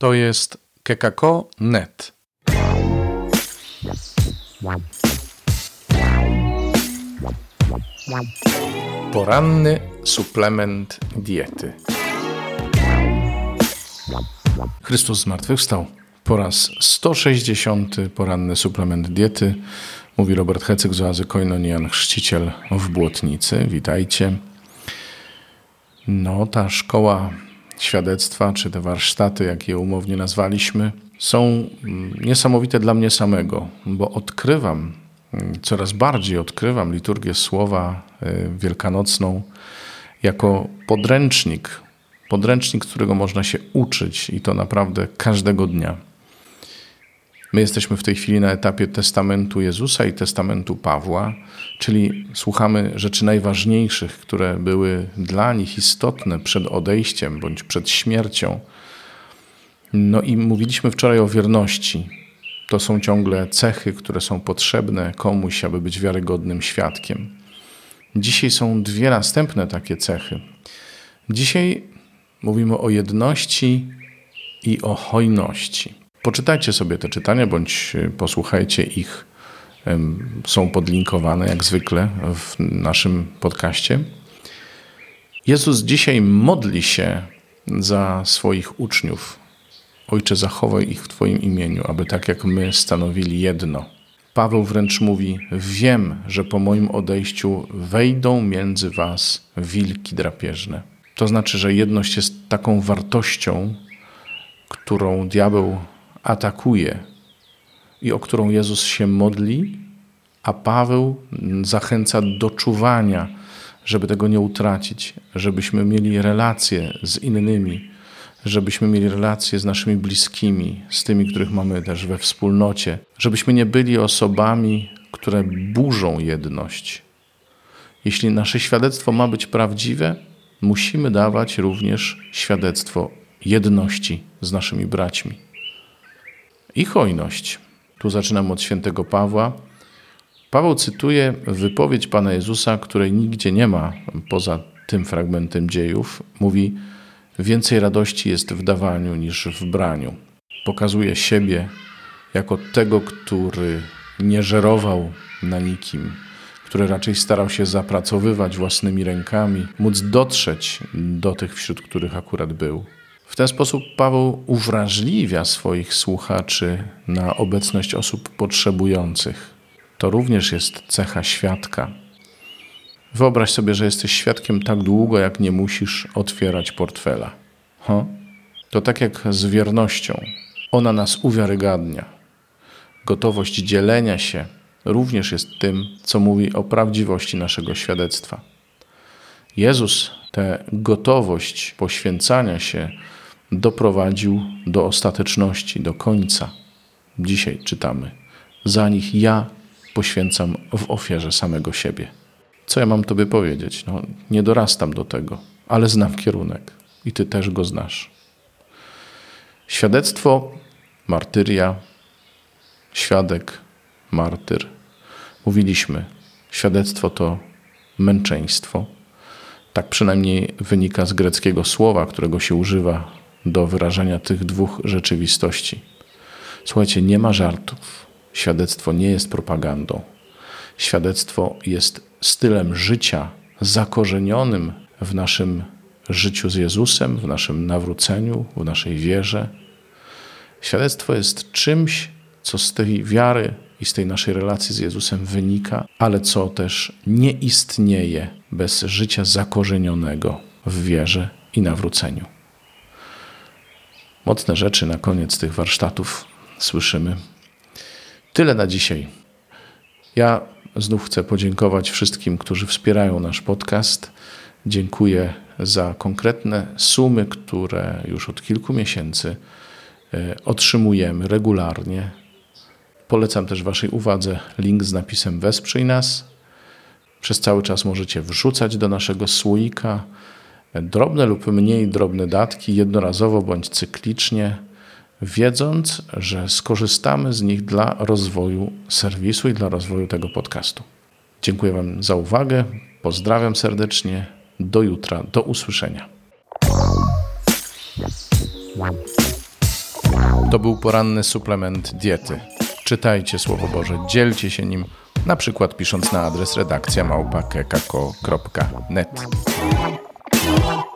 To jest kekako.net. Poranny suplement diety. Chrystus zmartwychwstał. Po raz 160. poranny suplement diety. Mówi Robert Hecyk z oazy Koinonian, chrzciciel w Błotnicy. Witajcie. No, ta szkoła świadectwa, czy te warsztaty, jak je umownie nazwaliśmy, są niesamowite dla mnie samego, bo odkrywam, coraz bardziej odkrywam liturgię słowa y, wielkanocną jako podręcznik, podręcznik, którego można się uczyć i to naprawdę każdego dnia. My jesteśmy w tej chwili na etapie testamentu Jezusa i testamentu Pawła, czyli słuchamy rzeczy najważniejszych, które były dla nich istotne przed odejściem bądź przed śmiercią. No i mówiliśmy wczoraj o wierności. To są ciągle cechy, które są potrzebne komuś, aby być wiarygodnym świadkiem. Dzisiaj są dwie następne takie cechy. Dzisiaj mówimy o jedności i o hojności. Poczytajcie sobie te czytania, bądź e, posłuchajcie ich. Są podlinkowane jak zwykle w naszym podcaście. Jezus dzisiaj modli się za swoich uczniów. Ojcze, zachowaj ich w Twoim imieniu, aby tak jak my stanowili jedno. Paweł wręcz mówi: Wiem, że po moim odejściu wejdą między Was wilki drapieżne. To znaczy, że jedność jest taką wartością, którą diabeł atakuje i o którą Jezus się modli, a Paweł zachęca do czuwania, żeby tego nie utracić, żebyśmy mieli relacje z innymi, żebyśmy mieli relacje z naszymi bliskimi, z tymi, których mamy też we wspólnocie, żebyśmy nie byli osobami, które burzą jedność. Jeśli nasze świadectwo ma być prawdziwe, musimy dawać również świadectwo jedności z naszymi braćmi i hojność. Tu zaczynam od świętego Pawła. Paweł cytuje wypowiedź Pana Jezusa, której nigdzie nie ma poza tym fragmentem dziejów. Mówi: Więcej radości jest w dawaniu niż w braniu. Pokazuje siebie jako tego, który nie żerował na nikim, który raczej starał się zapracowywać własnymi rękami, móc dotrzeć do tych, wśród których akurat był. W ten sposób Paweł uwrażliwia swoich słuchaczy na obecność osób potrzebujących. To również jest cecha świadka. Wyobraź sobie, że jesteś świadkiem tak długo, jak nie musisz otwierać portfela. To tak jak z wiernością. Ona nas uwiarygadnia. Gotowość dzielenia się również jest tym, co mówi o prawdziwości naszego świadectwa. Jezus tę gotowość poświęcania się doprowadził do ostateczności, do końca. Dzisiaj czytamy: Za nich ja poświęcam w ofierze samego siebie. Co ja mam Tobie powiedzieć? No, nie dorastam do tego, ale znam kierunek i Ty też go znasz. Świadectwo, martyria, świadek, martyr. Mówiliśmy, świadectwo to męczeństwo. Tak przynajmniej wynika z greckiego słowa, którego się używa do wyrażenia tych dwóch rzeczywistości. Słuchajcie, nie ma żartów. Świadectwo nie jest propagandą. Świadectwo jest stylem życia zakorzenionym w naszym życiu z Jezusem, w naszym nawróceniu, w naszej wierze. Świadectwo jest czymś, co z tej wiary i z tej naszej relacji z Jezusem wynika, ale co też nie istnieje bez życia zakorzenionego w wierze i nawróceniu. Mocne rzeczy na koniec tych warsztatów słyszymy. Tyle na dzisiaj. Ja znów chcę podziękować wszystkim, którzy wspierają nasz podcast. Dziękuję za konkretne sumy, które już od kilku miesięcy e, otrzymujemy regularnie. Polecam też Waszej uwadze link z napisem Wesprzyj nas. Przez cały czas możecie wrzucać do naszego słoika drobne lub mniej drobne datki jednorazowo bądź cyklicznie, wiedząc, że skorzystamy z nich dla rozwoju serwisu i dla rozwoju tego podcastu. Dziękuję Wam za uwagę. Pozdrawiam serdecznie. Do jutra. Do usłyszenia. To był poranny suplement diety. Czytajcie Słowo Boże, dzielcie się nim, na przykład pisząc na adres redakcja małpa.kekako.net. Thank you.